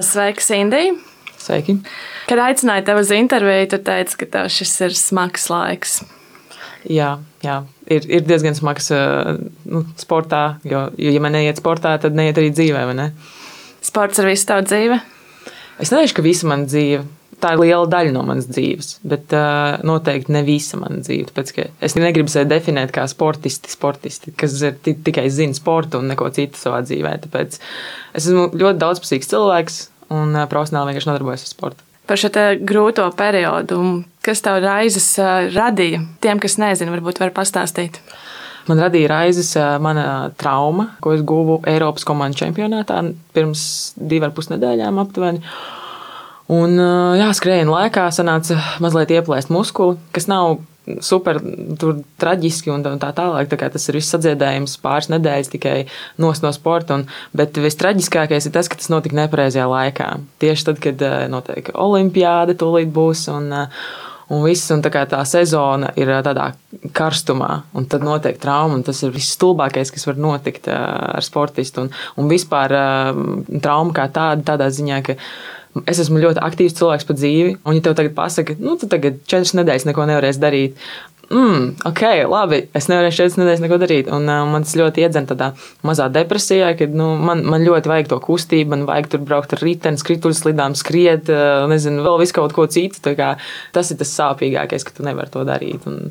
Sveiki, Sindija! Sveiki! Kad aicināju tevi uz interviju, tu teici, ka tev šis ir smags laiks. Jā, jā. Ir, ir diezgan smags uh, nu, sportā, jo, jo, ja man neiet sportā, tad neiet arī dzīvē. Ne? Sports ir visu tavu dzīvi? Es nedomāju, ka visa mana dzīve. Tā ir liela daļa no manas dzīves, bet uh, noteikti ne visa mana dzīve. Tāpēc, es negribu sevi definēt kā sportisti, sportisti kas ir tikai zina sportu un neko citu savā dzīvē. Tāpēc es esmu ļoti daudzpusīgs cilvēks un uh, profesionāli vienkārši nodarbojos ar sportu. Par šo grūto periodu, kas tev raizes uh, radīja? Tiem, kas nezina, varbūt var pastāstīt. Man radīja raizes mana trauma, ko es guvu Eiropas komandu čempionātā pirms divām ar pus nedēļām aptuveni. Un, jā, skrējienu laikā sanāca mazliet ieplēst muskuli, kas nav super traģiski un tā tālāk. Tā tas ir viss sadziedējums pāris nedēļas tikai no sporta. Un, bet vistraģiskākais ir tas, ka tas notika nepareizajā laikā. Tieši tad, kad notiek olimpiāda, tūlīt būs. Un, Un viss, un tā, tā sezona ir tādā karstumā, un tad notiek trauma. Tas ir viss stulbākais, kas var notikt ar sportistu. Un, un vispār trauma kā tāda, tādā ziņā, ka Es esmu ļoti aktīvs cilvēks pa dzīvi, un, ja tev tagad pasaka, nu, tu tagad četras nedēļas neko nevarēsi darīt, mm, ok, labi, es nevarēšu četras nedēļas neko darīt. Un uh, man tas ļoti iedzen tādā mazā depresijā, kad nu, man, man ļoti vajag to kustību, man vajag tur braukt ar riteni, skrituļslidām, skriet, uh, nezinu, vēl visu kaut ko citu. Tas ir tas sāpīgākais, ka tu nevari to darīt. Un,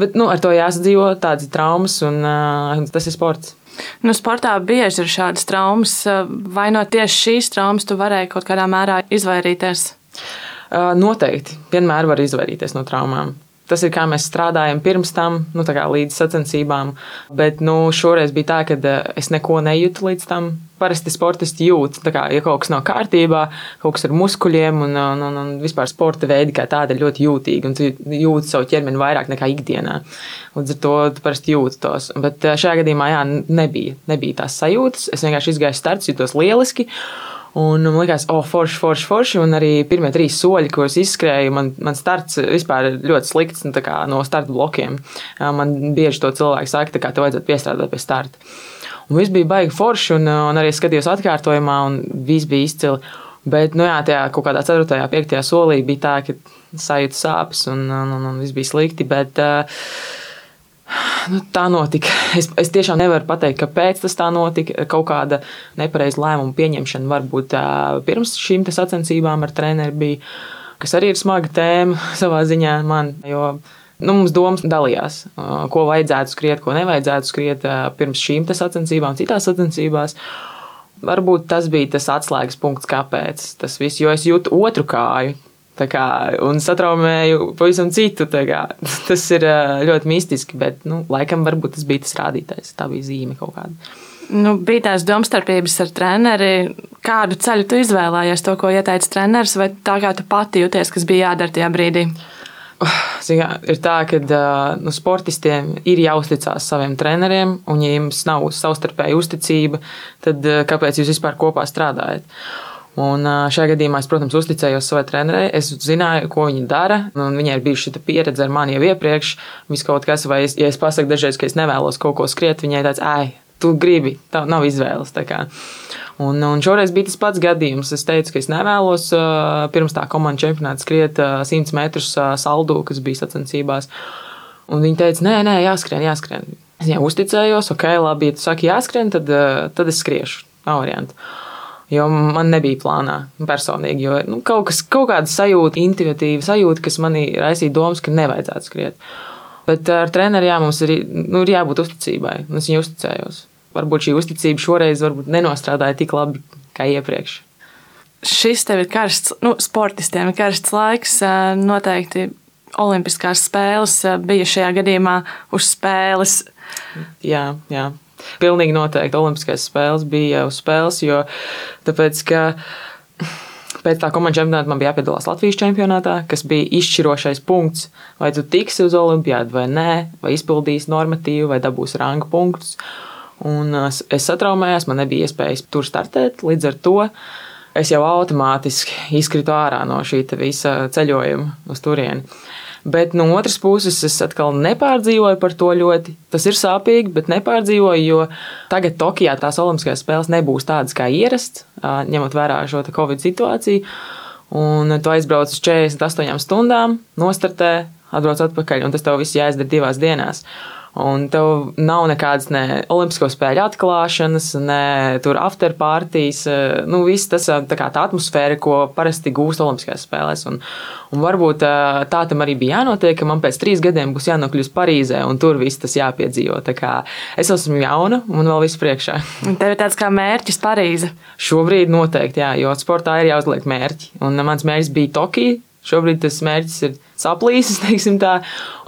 bet nu, ar to jāsadzīvo, tādas traumas, un uh, tas ir sports. Nu, sportā bieži ir šādas traumas. Vai no tieši šīs traumas tu varēji kaut kādā mērā izvairīties? Noteikti. Vienmēr var izvairīties no traumām. Tas ir kā mēs strādājam pirms tam, nu, līdz sacensībām. Bet nu, šoreiz bija tā, ka eh, es neko nejūtu līdz tam. Parasti sportisti jūt, kā, ja kaut kas nav kārtībā, kaut kas ar muskuļiem un, un, un, un vispār sporta veidi kā tāda ir ļoti jūtīga. Un tu jūti savu ķermeni vairāk nekā ikdienā. Līdz ar to parasti jūti tos. Bet eh, šajā gadījumā jā, nebija, nebija tās sajūtas. Es vienkārši izgāju starts, jutos lieliski. Un man liekas, oh, forši, forši, forši. Un arī pirmie trīs soļi, ko es izskrēju, man, man starts vispār ir ļoti slikts nu, no starta blokiem. Man bieži to cilvēku saka, ka tev vajadzētu piestrādāt pie starta. Un viss bija baigi forši, un, un arī skatījos atkārtojumā, un viss bija izcili. Bet, nu jā, tajā kaut kādā 4. un 5. solī bija tā, ka sajūta sāpes, un, un, un, un viss bija slikti. Bet, uh, Nu, tā notika. Es, es tiešām nevaru pateikt, kāpēc tas tā notika. Kaut kāda nepareiza lēmuma pieņemšana varbūt pirms šīm sacensībām ar treneru bija, kas arī ir smaga tēma savā ziņā man. Jo, Nu, mums domas dalījās, ko vajadzētu skriet, ko nevajadzētu skriet pirms šīm sacensībām, citās sacensībās. Varbūt tas bija tas atslēgas punkts, kāpēc tas viss, jo es jūtu otru kāju Kā, un satraumēju pavisam citu. Tas ir ļoti mistiski, bet nu, laikam varbūt tas bija tas rādītājs. Tā bija zīme kaut kāda. Nu, bija tās domstarpības ar treneri. Kādu ceļu tu izvēlējies, to, ko ieteica treneris, vai tā kā tu pati jūties, kas bija jādara tajā brīdī? Zin, ir tā, ka nu, sportistiem ir jāuzticas saviem treneriem, un, ja jums nav savstarpēja uzticība, tad kāpēc jūs vispār kopā strādājat? Un šajā gadījumā es, protams, uzticējos savai trenerei. Es zināju, ko viņa dara. Viņai ir bijusi šī pieredze ar mani jau iepriekš. Viss kaut kas, vai es, ja es pasaku dažreiz, ka es nevēlos kaut ko skriet, viņai tāds, ej, tu gribi, tā nav izvēles. Un, un šoreiz bija tas pats gadījums. Es teicu, ka es nevēlos pirms tā komandas čempionāta skriet 100 metrus saldu, kas bija sacensībās. Un viņa teica, nē, nē, jāskrien, jāskrien. Es viņai uzticējos, ok, labi, ja tu saki jāskrien, tad, tad es skriešu. Nav variantu. Jo man nebija plānā personīgi. Jo, nu, kaut, kas, kaut kāda sajūta, intuitīva sajūta, kas manī raisīja domas, ka nevajadzētu skriet. Bet ar treneriem mums ir, nu, ir jābūt uzticībai. Es viņai uzticējos. Varbūt šī uzticība šoreiz nenostrādāja tik labi kā iepriekš. Šis tev ir karsts, nu, sportistiem ir karsts laiks. Noteikti Olimpiskās spēles bija šajā gadījumā uz spēles. Jā, jā. Pilnīgi noteikti Olimpiskās spēles bija uz spēles, jo tāpēc, ka pēc tā komandas čempionāta man bija jāpiedalās Latvijas čempionātā, kas bija izšķirošais punkts, vai tu tiksi uz olimpiādu vai nē, vai izpildīsi normatīvu, vai dabūsi ranga punktus. Un uh, es satraumējos, man nebija iespējas tur startēt, līdz ar to es jau automātiski izkritu ārā no šī visa ceļojuma uz turieni. Bet no otras puses, es atkal nepārdzīvoju par to ļoti. Tas ir sāpīgi, bet nepārdzīvoju, jo tagad Tokijā tās Olimpiskās spēles nebūs tādas kā ierasts, ņemot vērā šo Covid situāciju. Un tu aizbrauc uz 48 stundām, nostartē, atbrauc atpakaļ, un tas tev viss jāizdara divās dienās. Un tev nav nekādas ne olimpisko spēļu atklāšanas, ne tur afterpartijas. Eh, nu, viss tas eh, tā, kā, tā atmosfēra, ko parasti gūst Olimpiskajās spēlēs. Un, un varbūt eh, tā tam arī bija jānotiek, ka man pēc trīs gadiem būs jānokļūst Parīzē, un tur viss tas jāpiedzīvo. Es esmu jauna un vēl viss priekšā. Tev ir tāds kā mērķis Parīze? Šobrīd noteikti, jā, jo sportā ir jāuzliek mērķi. Un mans mērķis bija Tokija. Šobrīd tas mērķis ir saplīsis, teiksim tā.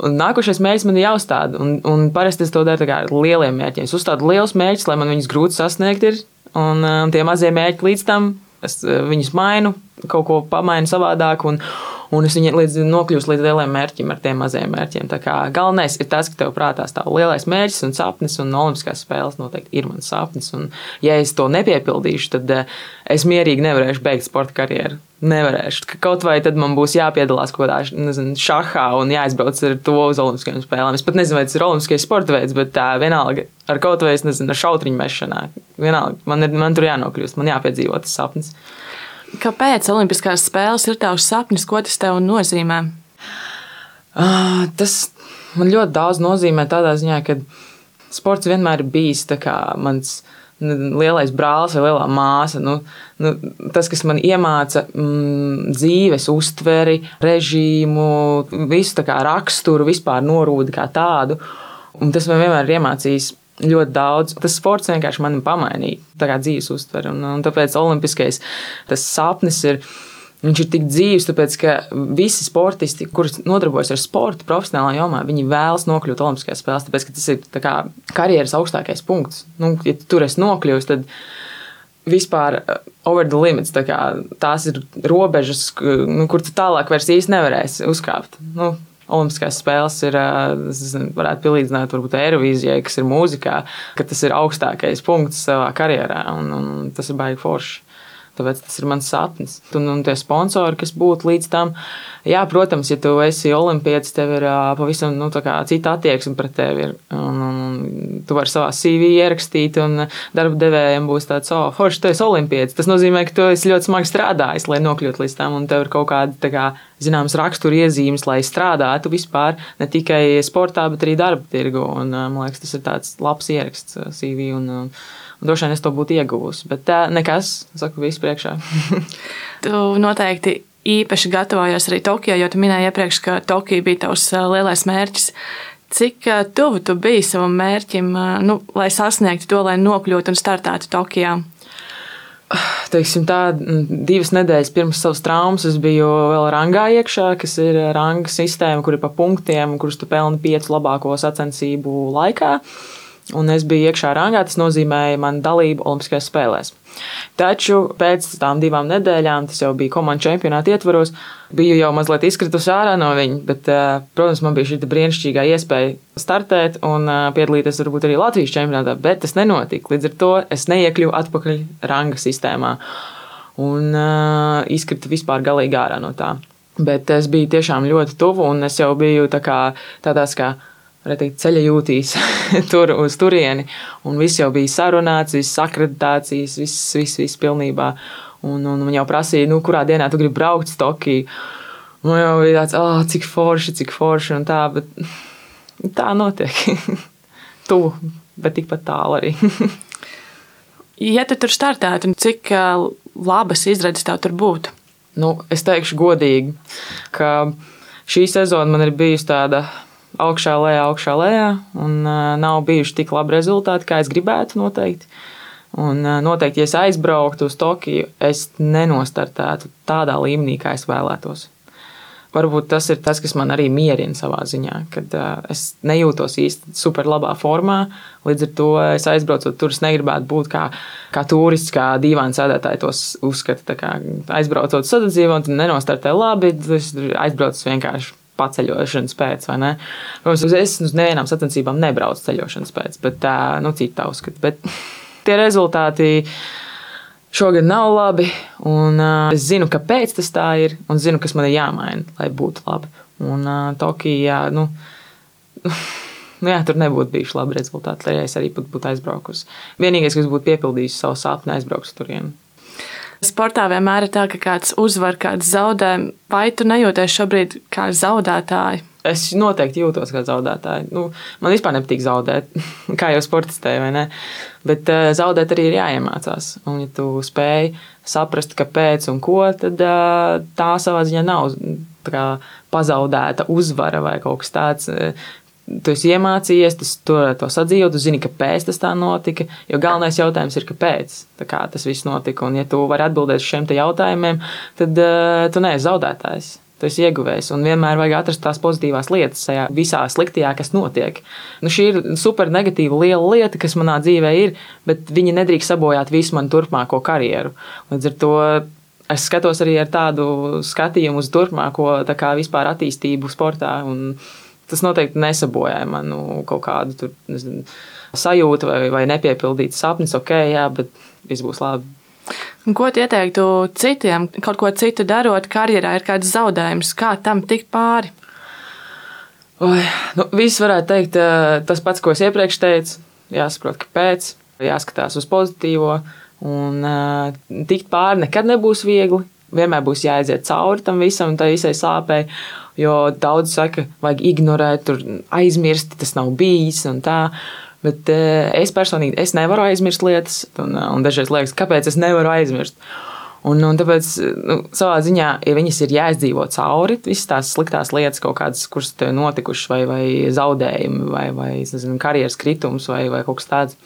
Un nākošais mērķis man ir jāuzstāda. Un, un parasti es to daru ar lieliem mērķiem. Es uzstādu lielus mērķus, lai man viņus grūti sasniegt. Ir, un, un tie mazie mērķi līdz tam es viņus mainu, kaut ko pamainu savādāk. Un, un es viņu līdz, nokļūstu līdz lieliem mērķiem ar tiem maziem mērķiem. Galvenais ir tas, ka tev prātā stāv lielais mērķis un sapnis, un Olimpiskās spēles noteikti ir mans sapnis. Un, ja es to nepiepildīšu, tad es mierīgi nevarēšu beigt sporta karjeru nevarēšu. Kaut vai tad man būs jāpiedalās kaut kādā nezinu, šahā un jāizbrauc ar to uz Olimpiskajām spēlēm. Es pat nezinu, vai tas ir Olimpiskais sporta veids, bet tā vienalga ar kaut vai, es nezinu, ar šautriņu mešanā. Vienalga, man, ir, man tur jānokļūst, man jāpiedzīvo tas sapnis. Kāpēc Olimpiskās spēles ir tavs sapnis? Ko tas tev nozīmē? Uh, tas man ļoti daudz nozīmē tādā ziņā, ka sports vienmēr ir bijis mans lielais brālis vai lielā māsa. Nu, nu, tas, kas man iemāca mm, dzīves uztveri, režīmu, visu raksturu, vispār norūdi kā tādu. Un tas man vienmēr ir iemācījis ļoti daudz. Tas sports vienkārši man pamainīja dzīves uztveri. Un, un tāpēc olimpiskais sapnis ir Viņš ir tik dzīves, tāpēc ka visi sportisti, kurus nodarbojas ar sportu profesionālā jomā, viņi vēlas nokļūt Olimpiskajās spēlēs, tāpēc ka tas ir kā, karjeras augstākais punkts. Nu, ja tur es nokļūstu, tad vispār uh, over the limits. Tā kā, tās ir robežas, nu, kur tu tālāk vairs īsti nevarēsi uzkāpt. Nu, Olimpiskās spēles ir, es varētu pielīdzināt, varbūt Eirovīzijai, kas ir mūzikā, ka tas ir augstākais punkts savā karjerā, un, un tas ir baigi forši. Tāpēc tas ir mans sapnis. Un, un tie sponsori, kas būtu līdz tam, jā, protams, ja tu esi olimpietis, tev ir pavisam nu, cita attieksme pret tevi. Ir, un, un, tu vari savā CV ierakstīt, un darba devējiem būs tāds, oh, forši, tu esi olimpietis. Tas nozīmē, ka tu esi ļoti smagi strādājis, lai nokļūtu līdz tam, un tev ir kaut kāda kā, zināmas rakstura iezīmes, lai strādātu vispār ne tikai sportā, bet arī darba tirgu. Un, man liekas, tas ir tāds labs ieraksts CV. Un, un, Droši vien es to būtu ieguvusi, bet tā nekas, saku, viss priekšā. tu noteikti īpaši gatavojies arī Tokijā, jo tu minēji iepriekš, ka Tokija bija tavs lielais mērķis. Cik tuvu tu biji savam mērķim, nu, lai sasniegtu to, lai nokļūtu un startētu Tokijā? Teiksim, tā, divas nedēļas pirms savas traumas es biju vēl rangā iekšā, kas ir ranga sistēma, kur ir pa punktiem, kurus tu pelni piecu labāko sacensību laikā. Uh, un es biju iekšā rangā, tas nozīmēja manu dalību Olimpiskajās spēlēs. Taču pēc tam divām nedēļām, tas jau bija komandas čempionāta ietvaros, biju jau mazliet izkritusi ārā no viņa. Bet, eh, protams, man bija šī brīnišķīgā iespēja startēt un eh, piedalīties varbūt arī Latvijas čempionātā, bet tas nenotika. Līdz ar to es neiekļuvu atpakaļ ranga sistēmā un uh, izkrita vispār galīgi ārā no tā. Bet es biju tiešām ļoti tuvu, un es jau biju tā kā, tādās kā teikt, ceļa jūtīs tur uz turieni. Un viss jau bija sarunāts, visas akreditācijas, viss, viss, viss pilnībā. Un, un man jau prasīja, nu, kurā dienā tu gribi braukt uz Tokiju. Man jau bija tāds, oh, cik forši, cik forši un tā, bet tā notiek. Tuvu, bet tikpat tālu arī. ja tu tur startētu, cik labas izredzes tev tur būtu? Nu, es teikšu godīgi, ka šī sezona man ir bijusi tāda augšā, lejā, augšā, lejā. Un uh, nav bijuši tik labi rezultāti, kā es gribētu noteikti. Un uh, noteikti, ja es aizbrauktu uz Tokiju, es nenostartētu tādā līmenī, kā es vēlētos. Varbūt tas ir tas, kas man arī mierina savā ziņā, kad uh, es nejūtos īsti super labā formā. Līdz ar to es aizbraucu tur, es negribētu būt kā, kā turists, kā dīvains sēdētāji tos uzskata. Aizbraucot sadzīvot, nenostartē labi, es aizbraucu vienkārši paceļošanas pēc, vai ne? Protams, es uz nevienām sacensībām nebraucu ceļošanas pēc, bet tā, nu, cita uzskata. Bet tie rezultāti šogad nav labi, un uh, es zinu, kāpēc tas tā ir, un zinu, kas man ir jāmaina, lai būtu labi. Un uh, Tokijā, nu, nu jā, tur nebūtu bijuši labi rezultāti, lai es arī būtu aizbraukusi. Vienīgais, kas būtu piepildījis savu sapni, aizbraukt turieni. Sportā vienmēr ir tā, ka kāds uzvar, kāds zaudē. Vai tu nejūties šobrīd kā zaudētāji? Es noteikti jūtos kā zaudētāji. Nu, man vispār nepatīk zaudēt, kā jau sportistē, vai ne? Bet uh, zaudēt arī ir jāiemācās. Un, ja tu spēj saprast, kāpēc un ko, tad uh, tā savā ziņā nav kā, pazaudēta uzvara vai kaut kas tāds tu esi iemācījies, tas, to, to sadzīvot, tu zini, kāpēc tas tā notika. Jo galvenais jautājums ir, kāpēc kā tas viss notika. Un, ja tu vari atbildēt uz šiem jautājumiem, tad uh, tu neesi zaudētājs. Tu esi ieguvējis un vienmēr vajag atrast tās pozitīvās lietas tajā visā sliktajā, kas notiek. Nu, šī ir super negatīva liela lieta, kas manā dzīvē ir, bet viņi nedrīkst sabojāt visu manu turpmāko karjeru. Līdz ar to es skatos arī ar tādu skatījumu uz turpmāko kā, attīstību sportā. Un, tas noteikti nesabojāja manu kaut kādu tur, nezinu, sajūtu vai, vai nepiepildītu sapnis. Ok, jā, bet viss būs labi. Ko tu ieteiktu citiem, kaut ko citu darot, karjerā ir kāds zaudējums, kā tam tikt pāri? Oi, nu, viss varētu teikt, tas pats, ko es iepriekš teicu. Jāsaprot, kāpēc, jāskatās uz pozitīvo. Un uh, tikt pāri nekad nebūs viegli. Vienmēr būs jāiziet cauri tam visam, tā visai sāpei. Jo daudz saka, vajag ignorēt, tur aizmirst, tas nav bijis un tā. Bet es personīgi es nevaru aizmirst lietas, un, un dažreiz liekas, kāpēc es nevaru aizmirst. Un, un tāpēc, nu, savā ziņā, ja viņas ir jāizdzīvo cauri, visas tās sliktās lietas, kādas, kuras tev notikušas, vai, vai zaudējumi, vai, vai nezinu, karjeras kritums, vai, vai kaut kas tāds,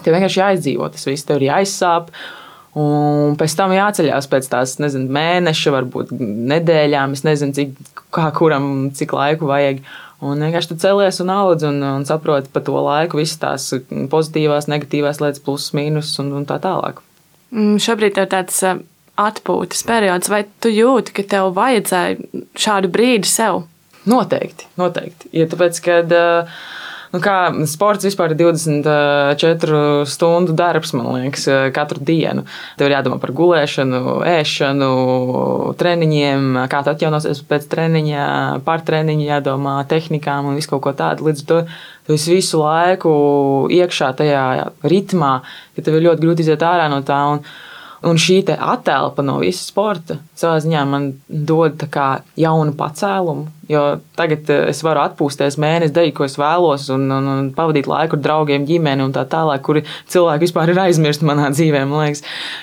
tev vienkārši jāizdzīvo tas viss, tev ir jāizsāp. Un pēc tam jāceļās pēc tās nezinu, mēneša, varbūt nedēļām. Es nezinu, cik, kā kuram cik laiku vajag. Un vienkārši tu celies un audz un, un saproti pa to laiku visas tās pozitīvās, negatīvās lietas, plusus, mīnus un, un tā tālāk. Mm, šobrīd ir tāds atpūtas periods, vai tu jūti, ka tev vajadzēja šādu brīdi sev? Noteikti, noteikti. Ja tāpēc, kad uh, Nu, kā sports vispār ir 24 stundu darbs, man liekas, katru dienu. Tev ir jādomā par gulēšanu, ēšanu, treniņiem, kā tu atjaunosies pēc treniņa, par treniņu, jādomā tehnikām un visu kaut ko tādu. Līdz ar to tu esi visu laiku iekšā tajā ritmā, ka tev ir ļoti grūti iziet ārā no tā. Un, Un šī attēlpa no visa sporta savā ziņā man dod jaunu pacēlumu. Jo tagad eh, es varu atpūsties mēnesi, darīt, ko es vēlos, un, un, un pavadīt laiku ar draugiem, ģimeni un tā tālāk, kuri cilvēki vispār ir aizmirsti manā dzīvē.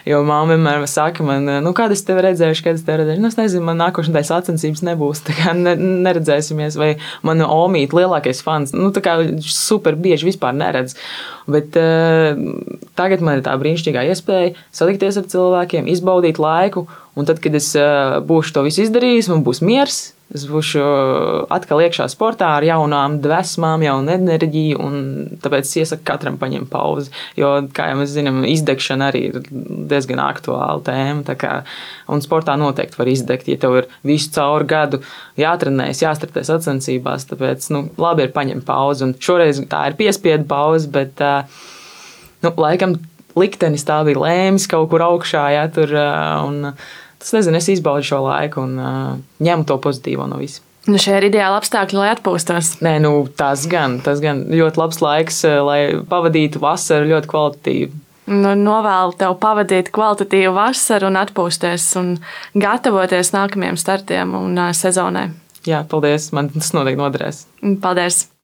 Jo māte vienmēr saka, man, nu, kāda es tevi redzēšu, kad es tevi redzēšu. Nu, es nezinu, man nākošais nedēļas sacensības nebūs. Ne, neredzēsimies, vai mana omīte, lielākais fans, nu, tā kā super bieži vispār neredz. Bet uh, tagad man ir tā brīnišķīgā iespēja satikties ar cilvēkiem, izbaudīt laiku, un tad, kad es uh, būšu to visu izdarījis, man būs miers Es būšu atkal iekšā sportā ar jaunām dvēsmām, jaunu enerģiju, un tāpēc es iesaku katram paņemt pauzi. Jo, kā jau mēs zinām, izdegšana arī ir diezgan aktuāla tēma. Kā, un sportā noteikti var izdegt, ja tev ir visu cauri gadu jātrenējas, jāstartē sacensībās. Tāpēc nu, labi ir paņemt pauzi. Un šoreiz tā ir piespiedu pauze, bet nu, laikam liktenis tā bija lēmis kaut kur augšā. Ja, tur, un, tas nezinu, es izbaudu šo laiku un uh, ņemu to pozitīvo no visa. Nu, šie ir ideāli apstākļi, lai atpūstos. Nē, nu, tas gan, tas gan ļoti labs laiks, lai pavadītu vasaru ļoti kvalitatīvi. Nu, novēlu tev pavadīt kvalitatīvu vasaru un atpūsties un gatavoties nākamajiem startiem un uh, sezonai. Jā, paldies. Man tas noteikti noderēs. Paldies!